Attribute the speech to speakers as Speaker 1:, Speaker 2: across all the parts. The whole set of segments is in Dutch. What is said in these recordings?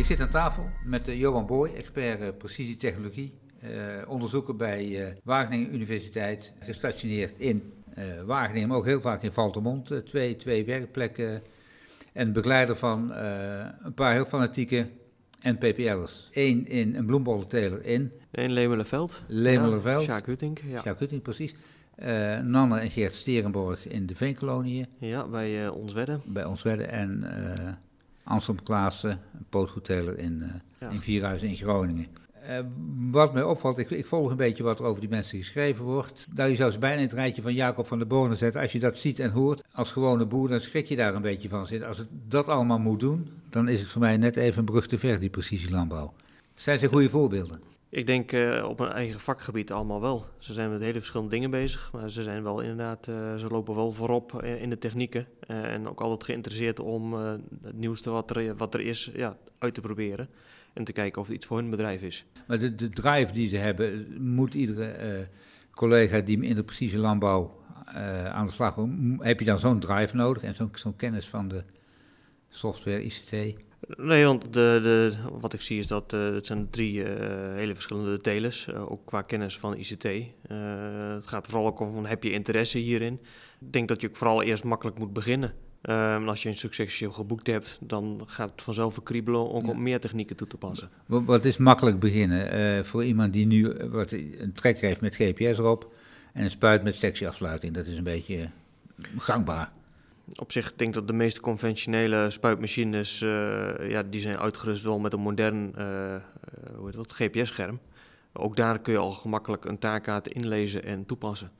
Speaker 1: Ik zit aan tafel met uh, Johan Boy, expert uh, precisietechnologie, uh, onderzoeker bij Wageningen Universiteit, gestationeerd in Wageningen, maar ook heel vaak in Valtemont, twee, twee werkplekken. En begeleider van een paar heel fanatieke NPPL'ers. Eén in een bloembollenteler in.
Speaker 2: In Lemelerveld.
Speaker 1: Lemelerveld.
Speaker 2: Ja, Sjaak Hutting. Ja.
Speaker 1: Sjaak Hutting, precies. Nanne en Geert Sterenborg in de Veenkoloniën.
Speaker 2: Ja, bij ons wedden.
Speaker 1: Bij ons wedden en Anselm Klaassen, een pootgoedteler in, uh, ja. in Vierhuizen in Groningen. Uh, wat mij opvalt, ik, ik, volg een beetje wat er over die mensen geschreven wordt. Nou, je zou ze bijna in het rijtje van Jacob van der Bonen zetten. Als je dat ziet en hoort als gewone boer, dan schrik je daar een beetje van. Als het dat allemaal moet doen, dan is het voor mij net even een brug te ver, die precisielandbouw. Zijn ze goede voorbeelden?
Speaker 2: Ik denk uh, op hun eigen vakgebied allemaal wel. Ze zijn met hele verschillende dingen bezig, maar ze zijn wel inderdaad, uh, ze lopen wel voorop in de technieken. En ook altijd geïnteresseerd om het nieuwste wat er, wat er is ja, uit te proberen. En te kijken of het iets voor hun bedrijf is.
Speaker 1: Maar de, de drive die ze hebben, moet iedere collega die in de precieze landbouw aan de slag komt, heb je dan zo'n drive nodig en zo'n kennis van de software, ICT?
Speaker 2: Nee, want de, de, wat ik zie is dat uh, het zijn drie uh, hele verschillende telers, uh, ook qua kennis van ICT. het gaat vooral ook om, heb je interesse hierin? Ik denk dat je vooral eerst makkelijk moet beginnen. en als je een succesje geboekt hebt, dan gaat het vanzelf verkriebelen om ja. meer technieken toe te passen.
Speaker 1: Wat, wat is makkelijk beginnen? voor iemand die nu wat, een trekker heeft met GPS erop en een spuit met sectieafsluiting, dat is een beetje gangbaar
Speaker 2: op zich denk ik dat de meeste conventionele spuitmachines, uh, ja, die zijn uitgerust wel met een modern uh, hoe heet dat, GPS-scherm. Ook daar kun je al gemakkelijk een taakkaart inlezen en toepassen.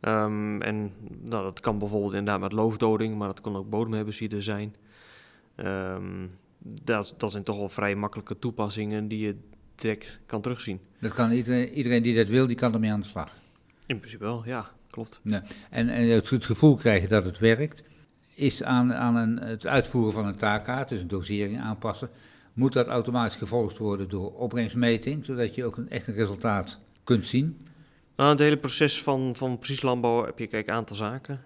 Speaker 2: Um, en nou, dat kan bijvoorbeeld inderdaad met loofdoding, maar dat kan ook bodemhebbers zijn. Um, dat, dat zijn toch wel vrij makkelijke toepassingen die je direct kan terugzien.
Speaker 1: Dat kan iedereen, iedereen die dat wil, die kan ermee aan de slag?
Speaker 2: In principe wel, ja klopt.
Speaker 1: Ja. En, en het, het gevoel krijgen dat het werkt, is aan, aan een, het uitvoeren van een taakkaart, dus een dosering aanpassen, moet dat automatisch gevolgd worden door opbrengstmeting, zodat je ook een, echt een resultaat kunt zien.
Speaker 2: Nou, het hele proces van, van precies landbouw heb je kijk, een aantal zaken.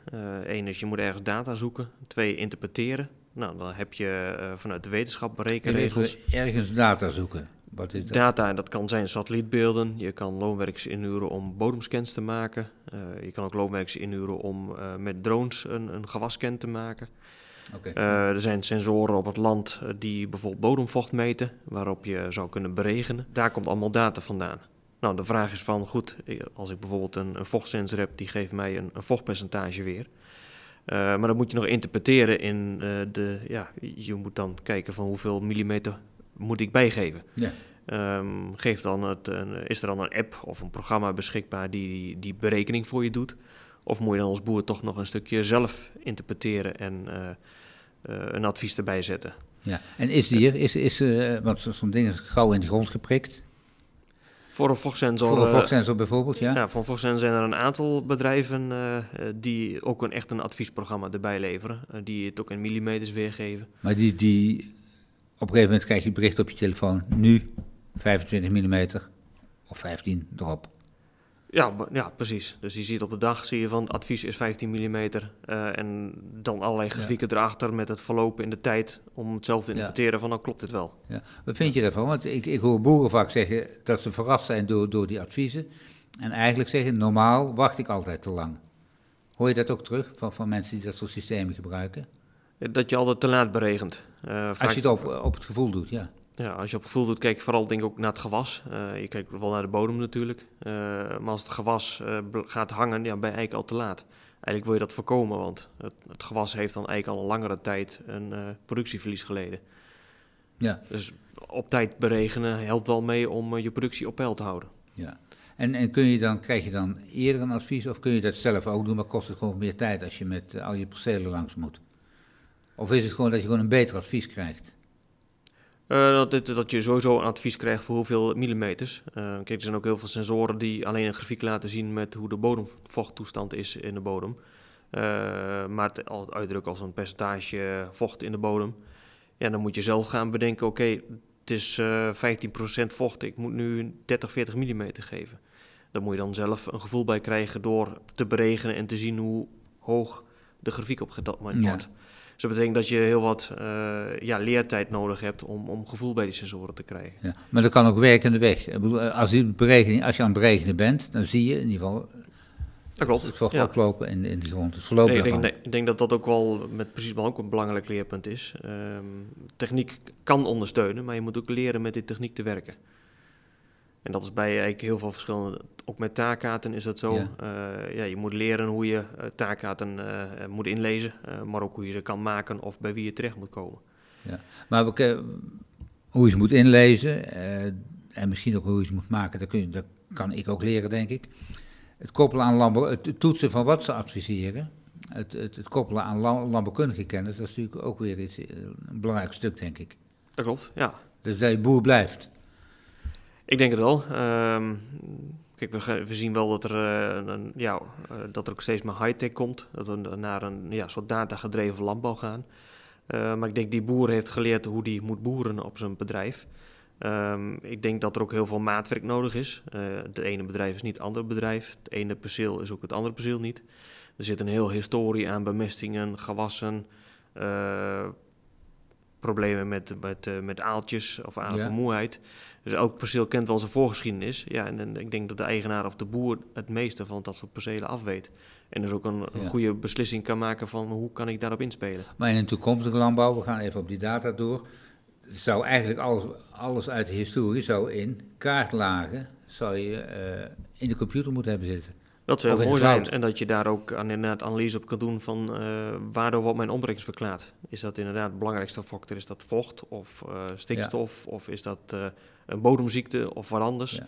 Speaker 2: Eén uh, is je moet ergens data zoeken. Twee, interpreteren. Nou, dan heb je uh, vanuit de wetenschap berekenregels.
Speaker 1: Ergens data zoeken.
Speaker 2: Wat is dat? Data, dat kan zijn satellietbeelden. Je kan loonwerkers inhuren om bodemscans te maken. Uh, je kan ook loonwerkers inhuren om uh, met drones een, een gewascan te maken. Okay. Uh, er zijn sensoren op het land die bijvoorbeeld bodemvocht meten, waarop je zou kunnen beregenen. Daar komt allemaal data vandaan. Nou, de vraag is van, goed, als ik bijvoorbeeld een, een vochtsensor heb, die geeft mij een, een vochtpercentage weer. maar dat moet je nog interpreteren in de, ja, je moet dan kijken van hoeveel millimeter moet ik bijgeven. Ja. Um, geeft dan het, is er dan een app of een programma beschikbaar die die berekening voor je doet? Of moet je dan als boer toch nog een stukje zelf interpreteren en uh, uh, een advies erbij zetten?
Speaker 1: Ja, en is hier, is, is, uh, want zo'n ding is gauw in de grond geprikt?
Speaker 2: Voor een vochtsensor.
Speaker 1: Voor een vochtsensor bijvoorbeeld, ja.
Speaker 2: Ja, voor een vochtsensor zijn er een aantal bedrijven die ook een, echt een adviesprogramma erbij leveren. die het ook in millimeters weergeven.
Speaker 1: Maar die, die op een gegeven moment krijg je bericht op je telefoon, nu 25 mm of 15 erop.
Speaker 2: Ja, ja, precies. Dus je ziet op de dag, zie je van het advies is 15 mm uh, en dan allerlei grafieken ja. erachter met het verlopen in de tijd om het zelf te interpreteren ja. van dan klopt dit wel.
Speaker 1: Ja. Wat vind je daarvan? Want ik, ik hoor boeren vaak zeggen dat ze verrast zijn door, door die adviezen en eigenlijk zeggen normaal wacht ik altijd te lang. Hoor je dat ook terug van, van mensen die dat soort systemen gebruiken?
Speaker 2: Dat je altijd te laat beregent.
Speaker 1: Uh, als je het op, op het gevoel doet, ja.
Speaker 2: Ja, als je op gevoel doet, kijk vooral denk ik ook naar het gewas. Uh, je kijkt wel naar de bodem natuurlijk. Uh, maar als het gewas gaat hangen, ja, ben je eigenlijk al te laat. Eigenlijk wil je dat voorkomen, want het, het gewas heeft dan eigenlijk al een langere tijd een productieverlies geleden. Ja. Dus op tijd beregenen helpt wel mee om je productie op peil te houden.
Speaker 1: Ja. En, en kun je dan, krijg je dan eerder een advies of kun je dat zelf ook doen, maar kost het gewoon meer tijd als je met al je percelen langs moet? Of is het gewoon dat je gewoon een beter advies krijgt?
Speaker 2: Uh, dat, dat, je sowieso een advies krijgt voor hoeveel millimeters. Uh, kijk, er zijn ook heel veel sensoren die alleen een grafiek laten zien met hoe de bodemvochttoestand is in de bodem. Uh, maar het uitdrukken als een percentage vocht in de bodem. Ja, dan moet je zelf gaan bedenken, oké, het is 15% vocht, ik moet nu 30, 40 millimeter geven. Daar moet je dan zelf een gevoel bij krijgen door te beregenen en te zien hoe hoog de grafiek op dat moment wordt. Dus dat betekent dat je heel wat ja, leertijd nodig hebt om, om gevoel bij die sensoren te krijgen.
Speaker 1: Ja, maar dat kan ook werkende weg. Als je, berekening, als je aan het berekenen bent, dan zie je in ieder geval
Speaker 2: dat klopt.
Speaker 1: Het vocht ja. oplopen in, in die grond, het verloop
Speaker 2: nee, ik, denk, ik denk dat dat ook wel met precies ook een belangrijk leerpunt is. Um, techniek kan ondersteunen, maar je moet ook leren met die techniek te werken. En dat is bij eigenlijk heel veel verschillende, ook met taakkaarten is dat zo. Ja. Uh, ja je moet leren hoe je uh, taakkaarten uh, moet inlezen, maar ook hoe je ze kan maken of bij wie je terecht moet komen.
Speaker 1: Ja. Maar hoe je ze moet inlezen en misschien ook hoe je ze moet maken, dat, kun je, dat kan ik ook leren, denk ik het koppelen aan landbouw, het toetsen van wat ze adviseren, het, het, het koppelen aan landbouwkundige kennis, dat is natuurlijk ook weer iets, eh, een belangrijk stuk, denk ik.
Speaker 2: Dat klopt, ja.
Speaker 1: Dus dat je boer blijft.
Speaker 2: Ik denk het wel. Um, kijk, we, we, zien wel dat er, uh, een, ja, uh, dat er ook steeds meer high-tech komt. Dat we naar een ja, soort data-gedreven landbouw gaan. Uh, maar ik denk die boer heeft geleerd hoe die moet boeren op zijn bedrijf. Um, ik denk dat er ook heel veel maatwerk nodig is. Het ene bedrijf is niet het andere bedrijf. Het ene perceel is ook het andere perceel niet. Er zit een heel historie aan bemestingen, gewassen, problemen met, met, uh, met aaltjes of aardappelmoeheid. Ja. Dus elk perceel kent wel zijn voorgeschiedenis. Ja, en, en, ik denk dat de eigenaar of de boer het meeste van dat soort percelen afweet. En dus ook een, goede beslissing kan maken van hoe kan ik daarop inspelen.
Speaker 1: Maar in een toekomstige landbouw, we gaan even op die data door zou eigenlijk alles, alles uit de historie zou in kaartlagen zou je uh, in de computer moeten hebben zitten.
Speaker 2: Dat zou mooi zijn. En dat je daar ook aan inderdaad analyse op kan doen van uh, waardoor wordt mijn opbrengst verklaard. Is dat inderdaad de belangrijkste factor? Is dat vocht of uh, stikstof? Ja. Of is dat een bodemziekte of wat anders? Ja.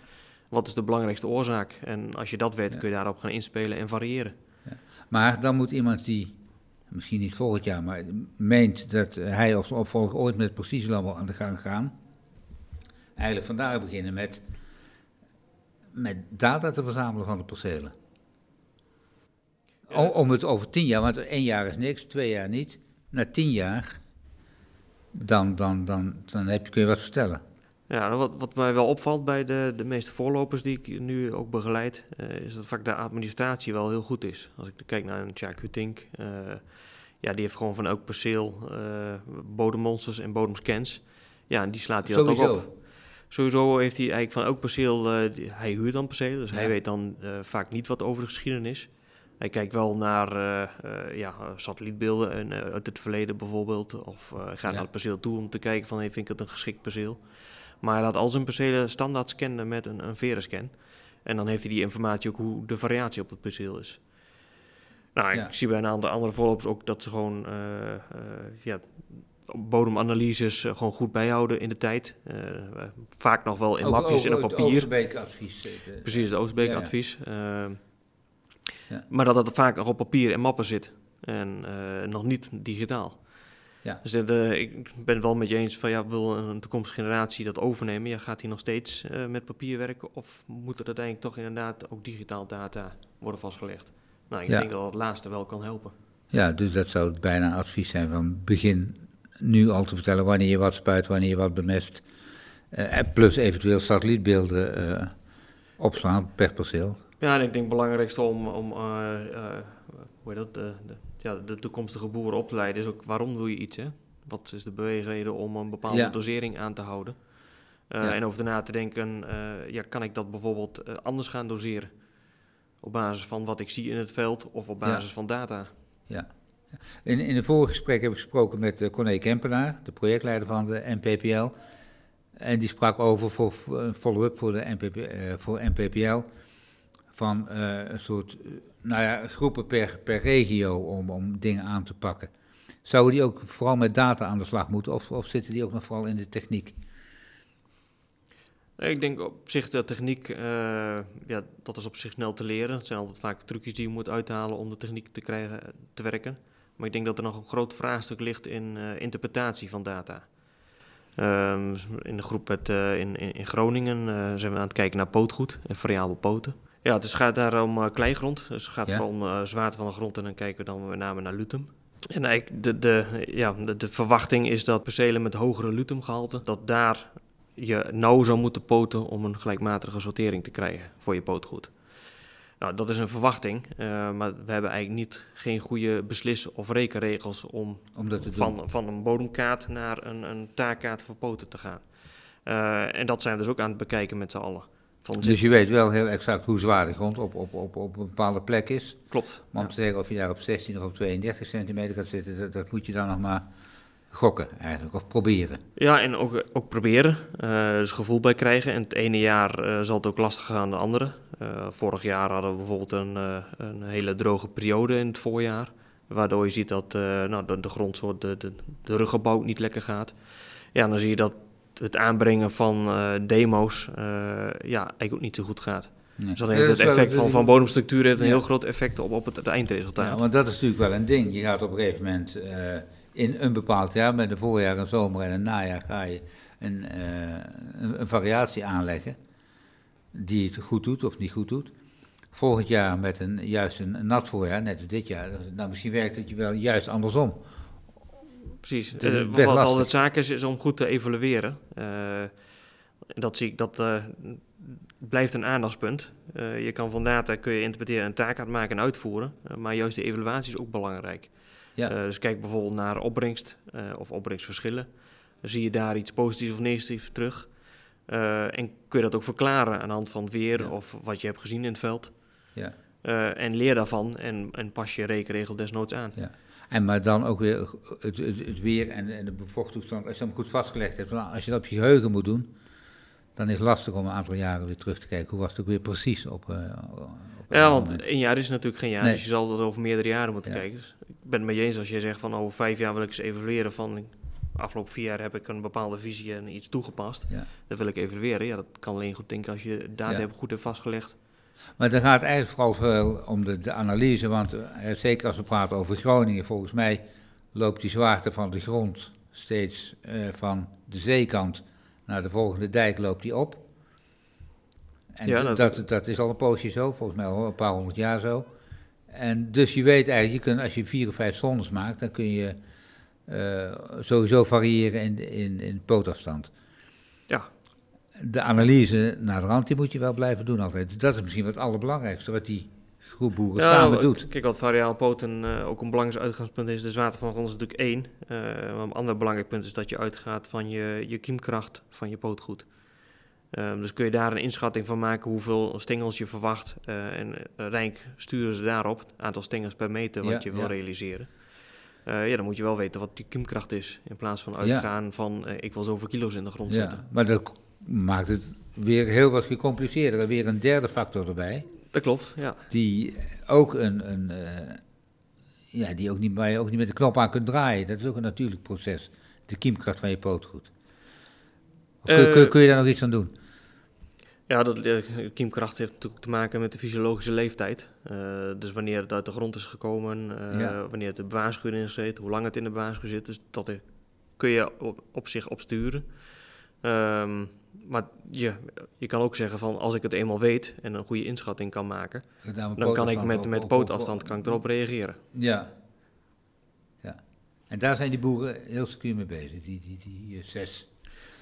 Speaker 2: Wat is de belangrijkste oorzaak? En als je dat weet, kun je daarop gaan inspelen en variëren.
Speaker 1: Maar dan moet iemand die misschien niet volgend jaar, maar meent dat hij of zijn opvolger ooit met precisielandbouw aan de gang gaan. Eigenlijk vandaag beginnen met, met data te verzamelen van de percelen. Om, om het over tien jaar, want één jaar is niks, twee jaar niet. Na tien jaar, dan, dan, dan, dan heb je, kun je wat vertellen.
Speaker 2: Ja, nou, wat, wat mij wel opvalt bij de, de meeste voorlopers die ik nu ook begeleid, uh, is dat vaak de administratie wel heel goed is. Als ik kijk naar een Jack Hutink, uh, ja, die heeft gewoon van elk perceel uh, bodemmonsters en bodemscans. Ja, en die slaat hij dat ook op. Sowieso heeft hij eigenlijk van elk perceel, hij huurt dan percelen, dus ja. hij weet dan vaak niet wat over de geschiedenis. Hij kijkt wel naar ja, satellietbeelden en, uit het verleden bijvoorbeeld, of gaat ja. naar het perceel toe om te kijken van, hey, vind ik het een geschikt perceel. Maar hij laat al zijn percelen standaard scannen met een, een verenscan. En dan heeft hij die informatie ook hoe de variatie op het perceel is. Nou, ik zie bij een aantal andere voorlopers ook dat ze gewoon uh, uh, ja, bodemanalyses uh, gewoon goed bijhouden in de tijd. vaak nog wel in ook, mapjes en op papier. Het
Speaker 1: Oostbeek-advies.
Speaker 2: Precies, het Oostbeek-advies. Ja. Maar dat dat vaak nog op papier en mappen zit en nog niet digitaal. Ja. Dus de, ik ben het wel met je eens van ja, wil een toekomstige generatie dat overnemen? Ja, gaat hij nog steeds uh, met papier werken of moet er uiteindelijk toch inderdaad ook digitaal data worden vastgelegd? Nou, ik ja. denk dat het laatste wel kan helpen.
Speaker 1: Ja, dus dat zou bijna advies zijn van begin nu al te vertellen wanneer je wat spuit, wanneer je wat bemest. Uh, plus eventueel satellietbeelden opslaan per perceel.
Speaker 2: Ja, en ik denk het belangrijkste om, om hoe heet dat, de, de ja, de toekomstige boeren op te leiden, is ook waarom doe je iets. Hè? Wat is de beweegreden om een bepaalde dosering aan te houden? Uh, ja. En over na te denken, ja, kan ik dat bijvoorbeeld anders gaan doseren? Op basis van wat ik zie in het veld of op basis ja. van data.
Speaker 1: Ja. In, in een vorige gesprek heb ik gesproken met Corné Kempenaar, de projectleider van de NPPL. En die sprak over voor een follow-up voor de NPP, voor NPPL van een soort nou ja, groepen per, per regio om, om dingen aan te pakken. Zouden die ook vooral met data aan de slag moeten of, of zitten die ook nog vooral in de techniek?
Speaker 2: Ik denk op zich dat techniek, uh, ja, dat is op zich snel te leren. Het zijn altijd vaak trucjes die je moet uithalen om de techniek te krijgen te werken. Maar ik denk dat er nog een groot vraagstuk ligt in interpretatie van data. Uh, in de groep in, in, Groningen zijn we aan het kijken naar pootgoed en variabel poten. Ja, het gaat daar om uh, kleigrond. Dus het gaat ja. om uh, zwaarte van de grond en dan kijken we dan met name naar lutum. En eigenlijk de, de, ja, de, de verwachting is dat percelen met hogere lutumgehalte, dat daar je nauw zou moeten poten om een gelijkmatige sortering te krijgen voor je pootgoed. Nou, dat is een verwachting, maar we hebben eigenlijk niet geen goede beslis- of rekenregels om, om dat te van, van een bodemkaart naar een, een taakkaart voor poten te gaan. en dat zijn we dus ook aan het bekijken met z'n allen.
Speaker 1: Dus je weet wel heel exact hoe zwaar de grond op, op, op, op een bepaalde plek is.
Speaker 2: Klopt.
Speaker 1: Maar om te zeggen of je daar op 16 of op 32 centimeter gaat zitten, dat, dat moet je dan nog maar gokken eigenlijk, of proberen.
Speaker 2: Ja, en ook, ook proberen. Uh, dus gevoel bij krijgen. En het ene jaar uh, zal het ook lastiger gaan dan de andere. Uh, vorig jaar hadden we bijvoorbeeld een, een hele droge periode in het voorjaar. Waardoor je ziet dat nou, de, de grond zo de, de, de ruggenbouw niet lekker gaat. Ja, dan zie je dat het aanbrengen van demo's ja, eigenlijk ook niet zo goed gaat. Nee. Dus dan heeft het effect van, van bodemstructuur heeft een heel groot effect op, op het, het eindresultaat.
Speaker 1: Ja, want dat is natuurlijk wel een ding. Je gaat op een gegeven moment in een bepaald jaar, met een voorjaar, een zomer en een najaar, ga je een, uh, een, een, variatie aanleggen die het goed doet of niet goed doet. Volgend jaar met een, juist een, nat voorjaar, net als dit jaar, nou misschien werkt het je wel juist andersom.
Speaker 2: Precies, uh, wat lastig. altijd zaak is, is om goed te evalueren. Uh, dat zie ik, dat blijft een aandachtspunt. je kan van data kun je interpreteren en taak maken en uitvoeren, maar juist de evaluatie is ook belangrijk. Ja. Eh, dus kijk bijvoorbeeld naar opbrengst of opbrengstverschillen. Zie je daar iets positiefs of negatiefs terug? Uh, en kun je dat ook verklaren aan de hand van het weer of wat je hebt gezien in het veld? Ja. en leer daarvan en, en pas je rekenregel desnoods aan. Ja.
Speaker 1: En maar dan ook weer het, het, het weer en, en de bevochttoestand, als je hem goed vastgelegd hebt, als je dat op je geheugen moet doen, dan is het lastig om een aantal jaren weer terug te kijken. Hoe was het ook weer precies op,
Speaker 2: ja, want een jaar is natuurlijk geen jaar, dus je zal dat over meerdere jaren moeten kijken. Dus ik ben het met je eens als je zegt van over vijf jaar wil ik eens evalueren van afgelopen vier jaar heb ik een bepaalde visie en iets toegepast. Ja. Dat wil ik evalueren. Ja, dat kan alleen goed denken als je data hebt goed hebt vastgelegd.
Speaker 1: Maar dan gaat het eigenlijk vooral veel om de, de analyse, want uh, zeker als we praten over Groningen, volgens mij loopt die zwaarte van de grond steeds uh, van de zeekant naar de volgende dijk loopt die op. En ja, dat, dat, is al een poosje zo, volgens mij al een paar honderd jaar zo. En dus je weet eigenlijk, je kunt, als je vier of vijf zondes maakt, dan kun je uh, sowieso variëren in, in, in pootafstand.
Speaker 2: Ja.
Speaker 1: De analyse naar de rand, die moet je wel blijven doen altijd. Dat is misschien wat het allerbelangrijkste, wat die groep boeren samen doet.
Speaker 2: Kijk, wat variaal poten uh, ook een belangrijk uitgangspunt is, de zwaarte van de grond is natuurlijk één. Uh, een ander belangrijk punt is dat je uitgaat van je, je kiemkracht van je pootgoed. Um, dus kun je daar een inschatting van maken hoeveel stengels je verwacht. Uh, en Rijk sturen ze daarop, het aantal stengels per meter wat je wil realiseren. Uh, ja, dan moet je wel weten wat die kiemkracht is. In plaats van uitgaan van ik wil zoveel kilo's in de grond zetten. Ja,
Speaker 1: maar dat maakt het weer heel wat gecompliceerder. Weer een derde factor erbij.
Speaker 2: Dat klopt, ja.
Speaker 1: Die ook een, een ja, die ook niet, waar je ook niet met de knop aan kunt draaien. Dat is ook een natuurlijk proces. De kiemkracht van je pootgoed. Kun, kun, kun, je daar nog iets aan doen?
Speaker 2: Ja, dat, kiemkracht heeft natuurlijk te maken met de fysiologische leeftijd. Dus wanneer het uit de grond is gekomen, wanneer het de bewaarschuwing in zit, hoe lang het in de bewaarschuwing zit. Dus dat kun je op, op zich opsturen. Um, maar je, je kan ook zeggen van als ik het eenmaal weet en een goede inschatting kan maken, dan kan ik met, met pootafstand kan ik erop reageren.
Speaker 1: Ja. ja. En daar zijn die boeren heel secuur mee bezig, die, die, die zes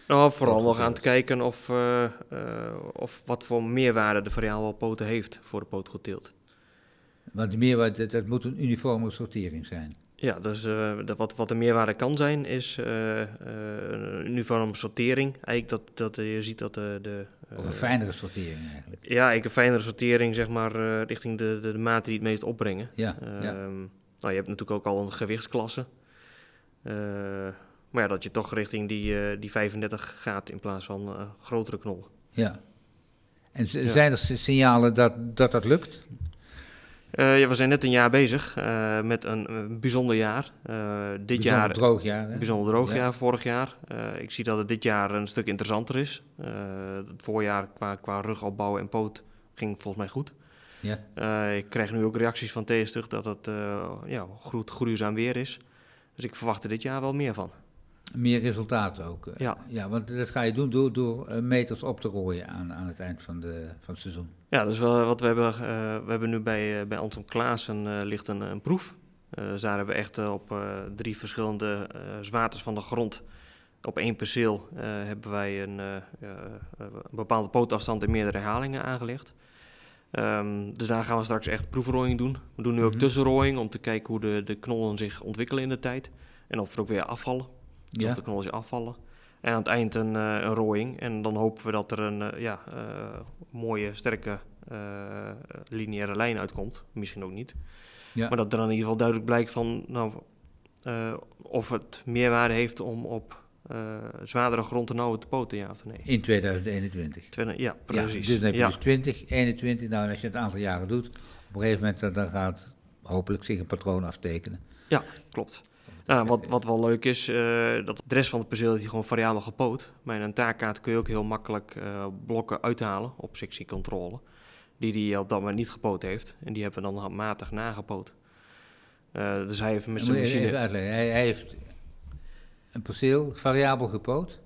Speaker 2: nou, vooral nog aan het kijken of, uh, uh, of wat voor meerwaarde de variabele poten heeft voor de pootgoedteelt.
Speaker 1: Want die meerwaarde, dat, moet een uniforme sortering zijn.
Speaker 2: Ja, dus uh, wat, wat de meerwaarde kan zijn, is een uniforme sortering. Eigenlijk dat, dat je ziet dat de... de
Speaker 1: of een fijnere sortering eigenlijk.
Speaker 2: Ja, eigenlijk een fijnere sortering, zeg maar, richting de, de, de maten die het meest opbrengen.
Speaker 1: Ja, ja.
Speaker 2: Ehm, nou, je hebt natuurlijk ook al een gewichtsklasse. Maar ja, dat je toch richting die, die 35 gaat in plaats van grotere knollen.
Speaker 1: Ja. En zijn er signalen dat dat, dat lukt?
Speaker 2: Uh, ja, we zijn net een jaar bezig met een bijzonder jaar. dit
Speaker 1: bijzonder
Speaker 2: jaar,
Speaker 1: droog jaar. Hè?
Speaker 2: Bijzonder droog jaar, vorig jaar. ik zie dat het dit jaar een stuk interessanter is. het voorjaar qua, qua rugopbouw en poot ging volgens mij goed. Ja. ik krijg nu ook reacties van terug dat het ja, goed, weer is. Dus ik verwacht er dit jaar wel meer van
Speaker 1: meer resultaat ook. Eh. Ja. ja, want dat ga je doen door, door eh, meters op te rooien aan, aan het eind van, de, van het seizoen.
Speaker 2: Ja, dat is wel wat we hebben. Uh, we hebben nu bij, uh, bij Anton Klaassen uh, ligt een, een proef. dus daar hebben we echt op drie verschillende zwaartes van de grond. Op één perceel hebben wij een, een bepaalde pootafstand in meerdere herhalingen aangelegd. Um, dus daar gaan we straks echt proefrooiing doen. We doen nu ook mm tussenrooiing om te kijken hoe de, de knollen zich ontwikkelen in de tijd. En of er ook weer afvallen. Dus ja. zich afvallen. En aan het eind een, uh, een rooiing. En dan hopen we dat er een uh, ja, uh, mooie, sterke lineaire lijn uitkomt. Misschien ook niet. Ja. Maar dat er dan in ieder geval duidelijk blijkt van... Nou, of het meerwaarde heeft om op uh, zwaardere grond te nauwen te poten, ja of nee?
Speaker 1: In 2021.
Speaker 2: ja, precies.
Speaker 1: Ja, dus dan heb je dus 20, 21. Nou, als je het een aantal jaren doet, op een gegeven moment dan gaat hopelijk zich een patroon aftekenen.
Speaker 2: Ja, klopt. Nou, wat, wat wel leuk is, uh, dat de rest van het perceel is gewoon variabel gepoot. Maar in een taakkaart kun je ook heel makkelijk uh, blokken uithalen op sectiecontrole. Die die op dat moment niet gepoot heeft. En die hebben we dan handmatig nagepoot. Uh, dus hij heeft met zijn machine...
Speaker 1: Even uitleggen. Hij, hij heeft een perceel variabel gepoot?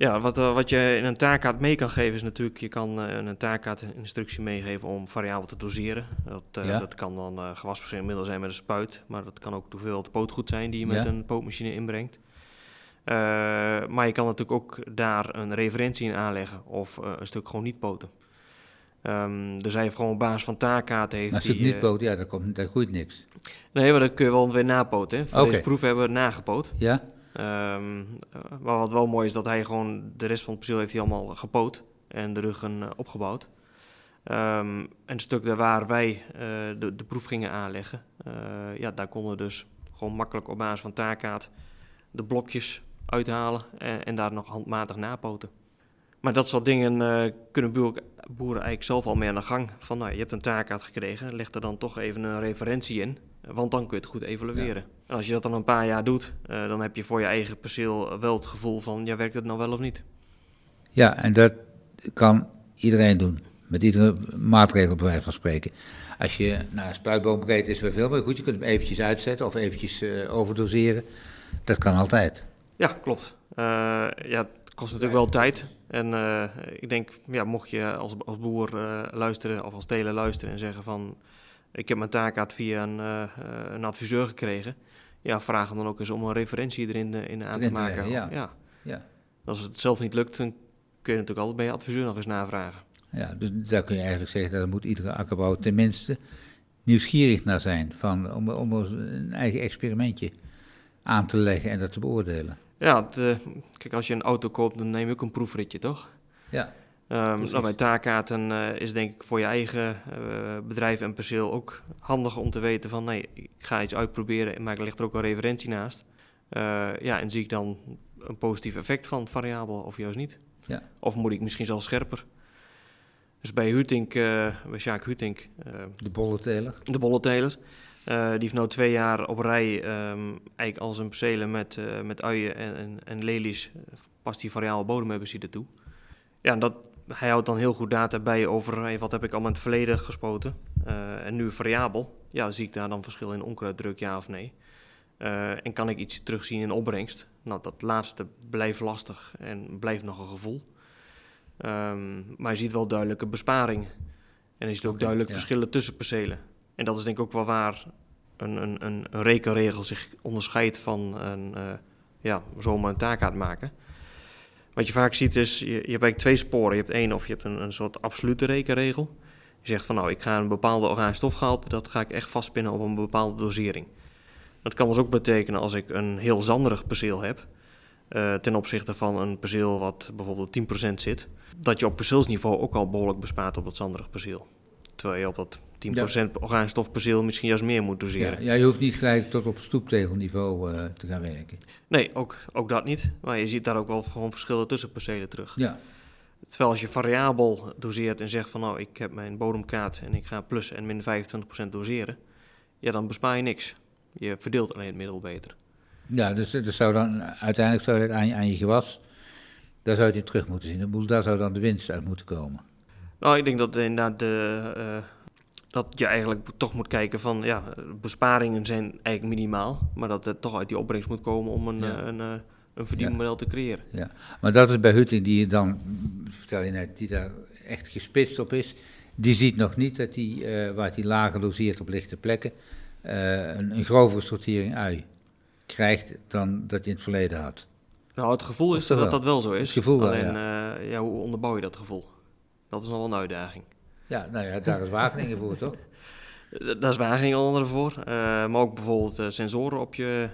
Speaker 2: Ja, wat, uh, wat je in een taakkaart mee kan geven is natuurlijk, je kan uh, een taakkaart een instructie meegeven om variabel te doseren. Dat, uh, dat kan dan uh, gewasbeschermiddel zijn met een spuit, maar dat kan ook hoeveelheid pootgoed zijn die je met een pootmachine inbrengt. maar je kan natuurlijk ook daar een referentie in aanleggen of een stuk gewoon niet poten. Um, dus hij heeft gewoon op basis van taakkaarten... Heeft
Speaker 1: maar als het niet poot, ja, dan, komt, dan groeit niks.
Speaker 2: Nee, maar dan kun je wel weer napoten. Hè. Voor okay. deze proef hebben we nagepoot.
Speaker 1: Ja.
Speaker 2: Um, maar wat wel mooi is, dat hij gewoon de rest van het perceel heeft hij allemaal gepoot en de ruggen uh, opgebouwd. Um, en het stuk daar waar wij uh, de, de, proef gingen aanleggen, uh, ja, daar konden we dus gewoon makkelijk op basis van taakkaart de blokjes uithalen en, en daar nog handmatig napoten. Maar dat soort dingen kunnen boeren, boeren eigenlijk zelf al mee aan de gang. Van nou, je hebt een taakkaart gekregen, leg er dan toch even een referentie in, want dan kun je het goed evalueren. Ja. En als je dat dan een paar jaar doet, uh, dan heb je voor je eigen perceel wel het gevoel van, ja, werkt het nou wel of niet?
Speaker 1: Ja, en dat kan iedereen doen. Met iedere maatregel bij wijze van spreken. Als je, nou, spuitboombreedte is weer veel, maar goed, je kunt hem eventjes uitzetten of eventjes uh, overdoseren. Dat kan altijd.
Speaker 2: Ja, klopt. Uh, ja, het kost natuurlijk wel tijd. En uh, ik denk, ja, mocht je als, als boer luisteren of als teler luisteren en zeggen van... Ik heb mijn taakaart via een, een adviseur gekregen ja, vraag hem dan ook eens om een referentie erin uh, in aan te maken.
Speaker 1: ja. ja. ja.
Speaker 2: Als het zelf niet lukt, dan kun je natuurlijk altijd bij je adviseur nog eens navragen.
Speaker 1: Ja, dus daar kun je eigenlijk zeggen, dat moet iedere akkerbouwer tenminste nieuwsgierig naar zijn, van, om, om een eigen experimentje aan te leggen en dat te beoordelen.
Speaker 2: Ja, het, uh, kijk, als je een auto koopt, dan neem je ook een proefritje, toch?
Speaker 1: Ja.
Speaker 2: Um, nou, bij taakkaarten uh, is denk ik voor je eigen uh, bedrijf en perceel ook handig om te weten van nee, ik ga iets uitproberen, maar er ligt er ook een referentie naast. Uh, ja, en zie ik dan een positief effect van het variabel of juist niet?
Speaker 1: Ja.
Speaker 2: Of moet ik misschien zelfs scherper? Dus bij Hutink, bij Sjaak Hutink...
Speaker 1: de bolleteler.
Speaker 2: De bolleteler. die heeft nu twee jaar op rij um, eigenlijk al zijn percelen met, met uien en, en, en lelies past die variabele bodem hebben ze ertoe. Ja, dat, hij houdt dan heel goed data bij over hey, wat heb ik allemaal in het verleden gespoten. Uh, en nu variabel. Ja, zie ik daar dan verschil in onkruiddruk, ja of nee? Uh, en kan ik iets terugzien in opbrengst? Nou, dat laatste blijft lastig en blijft nog een gevoel. Um, maar je ziet wel duidelijke besparingen. En je ziet ook okay, duidelijk ja. verschillen tussen percelen. En dat is denk ik ook wel waar een, een, een, rekenregel zich onderscheidt van een, uh, ja, zomaar een taak uitmaken. Wat je vaak ziet is, je, je hebt eigenlijk twee sporen. Je hebt één of je hebt een, een soort absolute rekenregel. Je zegt van nou, ik ga een bepaalde organische stofgehalte, dat ga ik echt vastpinnen op een bepaalde dosering. Dat kan dus ook betekenen als ik een heel zanderig perceel heb, uh, ten opzichte van een perceel wat bijvoorbeeld 10% zit, dat je op perceelsniveau ook al behoorlijk bespaart op dat zanderig perceel. Terwijl je op dat 10% ja. organische misschien juist meer moet doseren.
Speaker 1: Ja, ja, je hoeft niet gelijk tot op stoeptegelniveau uh, te gaan werken.
Speaker 2: Nee, ook, ook dat niet. Maar je ziet daar ook wel gewoon verschillen tussen percelen terug.
Speaker 1: Ja.
Speaker 2: Terwijl als je variabel doseert en zegt van nou, ik heb mijn bodemkaart en ik ga plus en min 25% doseren, ja, dan bespaar je niks. Je verdeelt alleen het middel beter.
Speaker 1: Ja, dus, dus zou dan uiteindelijk zou dat aan, aan je gewas, daar zou je terug moeten zien. Daar zou dan de winst uit moeten komen.
Speaker 2: Nou, ik denk dat inderdaad de, uh, dat je eigenlijk toch moet kijken van, ja, besparingen zijn eigenlijk minimaal, maar dat het toch uit die opbrengst moet komen om een, ja. een, een, een, een verdienmodel ja. te creëren.
Speaker 1: Ja, maar dat is bij Hutting die je dan, vertel je net, die daar echt gespitst op is, die ziet nog niet dat die, uh, waar die lager doseert op lichte plekken, uh, een, een grovere sortering ui krijgt dan dat je in het verleden had.
Speaker 2: Nou, het gevoel is dat dat wel zo is.
Speaker 1: Het gevoel
Speaker 2: Alleen. Uh, ja, hoe onderbouw je dat gevoel? Dat is nog wel een uitdaging.
Speaker 1: Ja, nou ja, daar is Wageningen voor, toch?
Speaker 2: Daar is Wageningen onder voor. Uh, maar ook bijvoorbeeld sensoren op je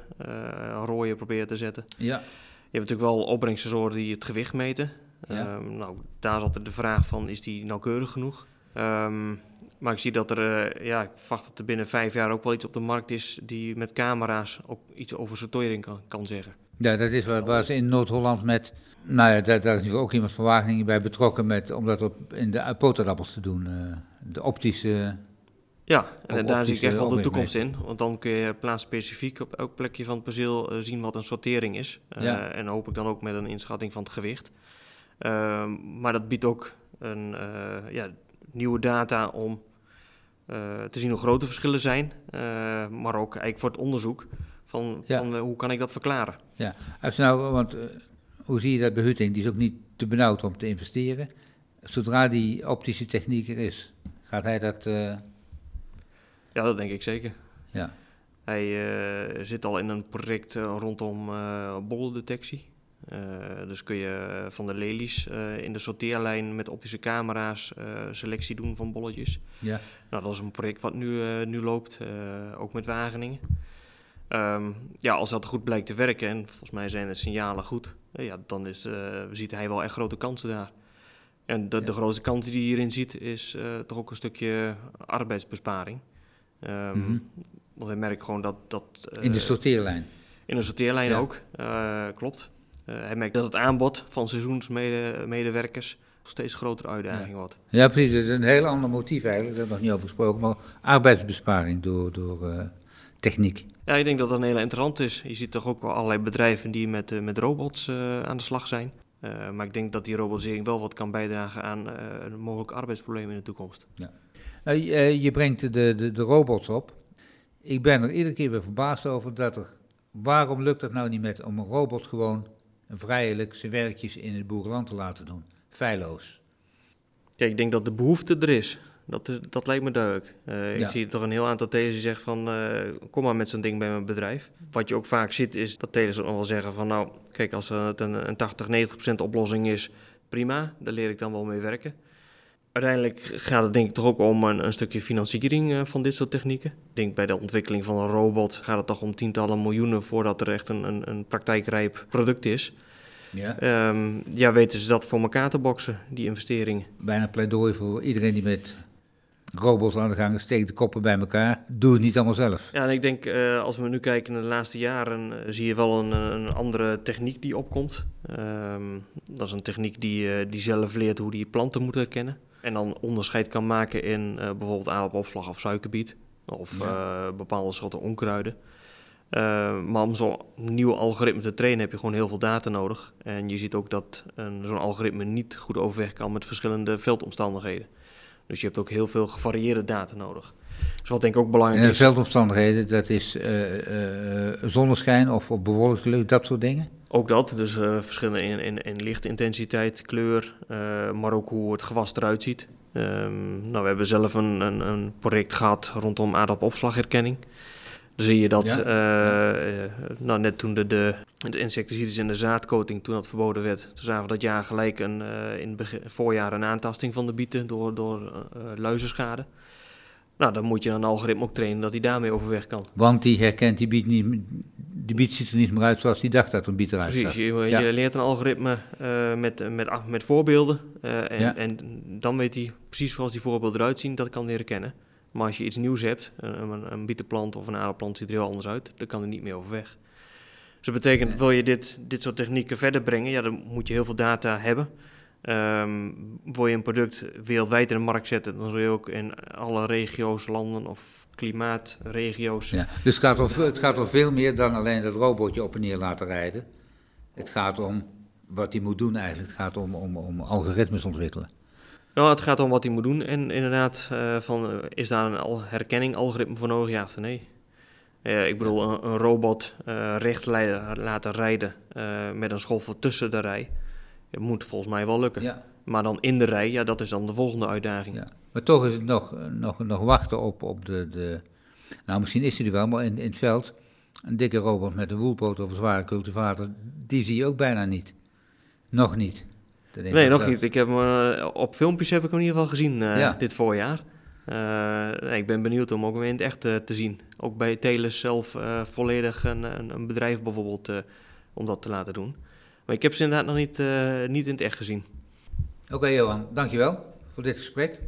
Speaker 2: rooien proberen te zetten.
Speaker 1: Ja.
Speaker 2: Je hebt natuurlijk wel opbrengsensoren die het gewicht meten. Ja. Ehm, nou, daar is altijd de vraag van, is die nauwkeurig genoeg? Ehm, maar ik zie dat er, uh, ja, ik verwacht dat er binnen vijf jaar ook wel iets op de markt is die met camera's ook iets over sortering kan, kan zeggen.
Speaker 1: Ja, dat is waar, waar ze in Noord-Holland met, nou ja, daar, daar is ook iemand van Wageningen bij betrokken met, om dat op, in de potappels te doen. Uh, de optische...
Speaker 2: Ja, en daar zie ik echt wel de toekomst in. Want dan kun je plaatsspecifiek op elk plekje van het perceel uh, zien wat een sortering is. Ja. En hoop ik dan ook met een inschatting van het gewicht. Ehm, maar dat biedt ook een, ja, nieuwe data om uh, te zien hoe groot de verschillen zijn, uh, maar ook eigenlijk voor het onderzoek van, ja. van uh, hoe kan ik dat verklaren.
Speaker 1: Ja, als nou, want hoe zie je dat bij Hutting? Die is ook niet te benauwd om te investeren. Zodra die optische techniek er is, gaat hij dat...
Speaker 2: Ja, dat denk ik zeker.
Speaker 1: Ja.
Speaker 2: Hij zit al in een project rondom bollendetectie. Uh, dus kun je van de lelies in de sorteerlijn met optische camera's selectie doen van bolletjes.
Speaker 1: Ja.
Speaker 2: Nou, dat is een project wat nu, nu loopt, ook met Wageningen. Um, ja, als dat goed blijkt te werken, en volgens mij zijn de signalen goed, ja, dan is, ziet hij wel echt grote kansen daar. En de, ja. de grootste kans die hij hierin ziet, is toch ook een stukje arbeidsbesparing. Um, mm -hmm. Want hij merkt gewoon dat... dat
Speaker 1: in de sorteerlijn?
Speaker 2: In de sorteerlijn ja. ook, klopt. Hij merkt dat het aanbod van seizoensmedewerkers steeds grotere uitdaging
Speaker 1: ja.
Speaker 2: wordt.
Speaker 1: Ja, precies. Dat is een heel ander motief eigenlijk. Daar hebben we nog niet over gesproken. Maar arbeidsbesparing door, door techniek.
Speaker 2: Ja, ik denk dat dat een hele interessant is. Je ziet toch ook wel allerlei bedrijven die met, uh, met robots aan de slag zijn. maar ik denk dat die robotisering wel wat kan bijdragen aan een mogelijk arbeidsprobleem in de toekomst.
Speaker 1: Ja. Nou, je brengt de, de, de robots op. Ik ben er iedere keer weer verbaasd over dat er... Waarom lukt het nou niet met om een robot gewoon vrijelijk zijn werkjes in het boerenland te laten doen. Feilloos.
Speaker 2: Ja, ik denk dat de behoefte er is. Dat, is, dat lijkt me duidelijk. Uh, ja. Ik zie toch een heel aantal telers die zeggen van... Uh, kom maar met zo'n ding bij mijn bedrijf. Wat je ook vaak ziet is dat telers ook wel zeggen van... nou, kijk, als het een, een 80, 90 procent oplossing is... prima, daar leer ik dan wel mee werken. Uiteindelijk gaat het denk ik toch ook om een, een stukje financiering uh, van dit soort technieken. Ik denk bij de ontwikkeling van een robot gaat het toch om tientallen miljoenen voordat er echt een, een, een praktijkrijp product is.
Speaker 1: Ja.
Speaker 2: Um, ja, weten ze dat voor elkaar te boksen, die investeringen.
Speaker 1: Bijna pleidooi voor iedereen die met robots aan de gang steekt de koppen bij elkaar. Doe het niet allemaal zelf.
Speaker 2: Ja, en ik denk uh, als we nu kijken naar de laatste jaren, uh, zie je wel een, een, andere techniek die opkomt. Um, dat is een techniek die, uh, die zelf leert hoe die planten moeten herkennen. En dan onderscheid kan maken in bijvoorbeeld aardappelopslag of suikerbiet. Of ja. bepaalde soorten onkruiden. Uh, maar om zo'n nieuw algoritme te trainen heb je gewoon heel veel data nodig. En je ziet ook dat zo'n algoritme niet goed overweg kan met verschillende veldomstandigheden. Dus je hebt ook heel veel gevarieerde data nodig. Dus wat denk ik ook belangrijk
Speaker 1: en
Speaker 2: is...
Speaker 1: veldomstandigheden, dat is zonneschijn of, of bewolkt lucht, dat soort dingen?
Speaker 2: Ook dat, dus uh, verschillen in, in, in lichtintensiteit, kleur, maar ook hoe het gewas eruit ziet. Um, nou, we hebben zelf een, een, een project gehad rondom aardappelopslagherkenning. Dan zie je dat ja. uh, ja. nou, net toen de, de, de insecticides in de zaadcoating toen dat verboden werd, toen zagen we dat jaar gelijk een, in het begin, voorjaar een aantasting van de bieten door, door luizenschade. Nou, dan moet je een algoritme ook trainen dat hij daarmee overweg kan.
Speaker 1: Want die herkent die biet niet, die biet ziet er niet meer uit zoals die dacht dat een biet eruit
Speaker 2: Precies, je, ja. je, leert een algoritme uh, met, met, met voorbeelden uh, en, en dan weet hij precies zoals die voorbeelden eruit zien, dat kan hij herkennen. Maar als je iets nieuws hebt, een, een bietenplant of een aardapplant ziet er heel anders uit, dan kan er niet meer overweg. Dus dat betekent, wil je dit, dit soort technieken verder brengen, ja, dan moet je heel veel data hebben. Um, wil je een product wereldwijd in de markt zetten, dan zul je ook in alle regio's, landen of klimaatregio's.
Speaker 1: Ja, dus het gaat, om, het gaat om veel meer dan alleen dat robotje op en neer laten rijden. Het gaat om wat hij moet doen eigenlijk. Het gaat om, om, om algoritmes ontwikkelen.
Speaker 2: Nou, het gaat om wat hij moet doen en inderdaad, uh, van, is daar een al herkenning algoritme voor nodig, ja of nee? Uh, ik bedoel, een, een robot uh, recht laten rijden met een schoffel tussen de rij het moet volgens mij wel lukken.
Speaker 1: Ja.
Speaker 2: Maar dan in de rij, ja, dat is dan de volgende uitdaging.
Speaker 1: Ja. Maar toch is het nog, nog, nog wachten op, op de, de... Nou, misschien is hij er wel, maar in, in het veld... een dikke robot met een woelpoot of een zware cultivator... die zie je ook bijna niet. Nog niet.
Speaker 2: Nee, nog niet. Ik heb, op filmpjes heb ik hem in ieder geval gezien dit voorjaar. nee, ik ben benieuwd om ook weer in het echt te zien. Ook bij Teles zelf volledig een, een, een, bedrijf bijvoorbeeld om dat te laten doen. Maar ik heb ze inderdaad nog niet, niet in het echt gezien.
Speaker 1: Oké Johan, dankjewel voor dit gesprek.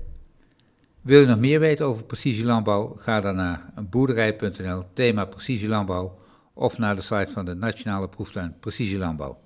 Speaker 1: Wil je nog meer weten over precisielandbouw? Ga dan naar boerderij.nl, thema precisielandbouw, of naar de site van de Nationale Proeftuin Precisielandbouw.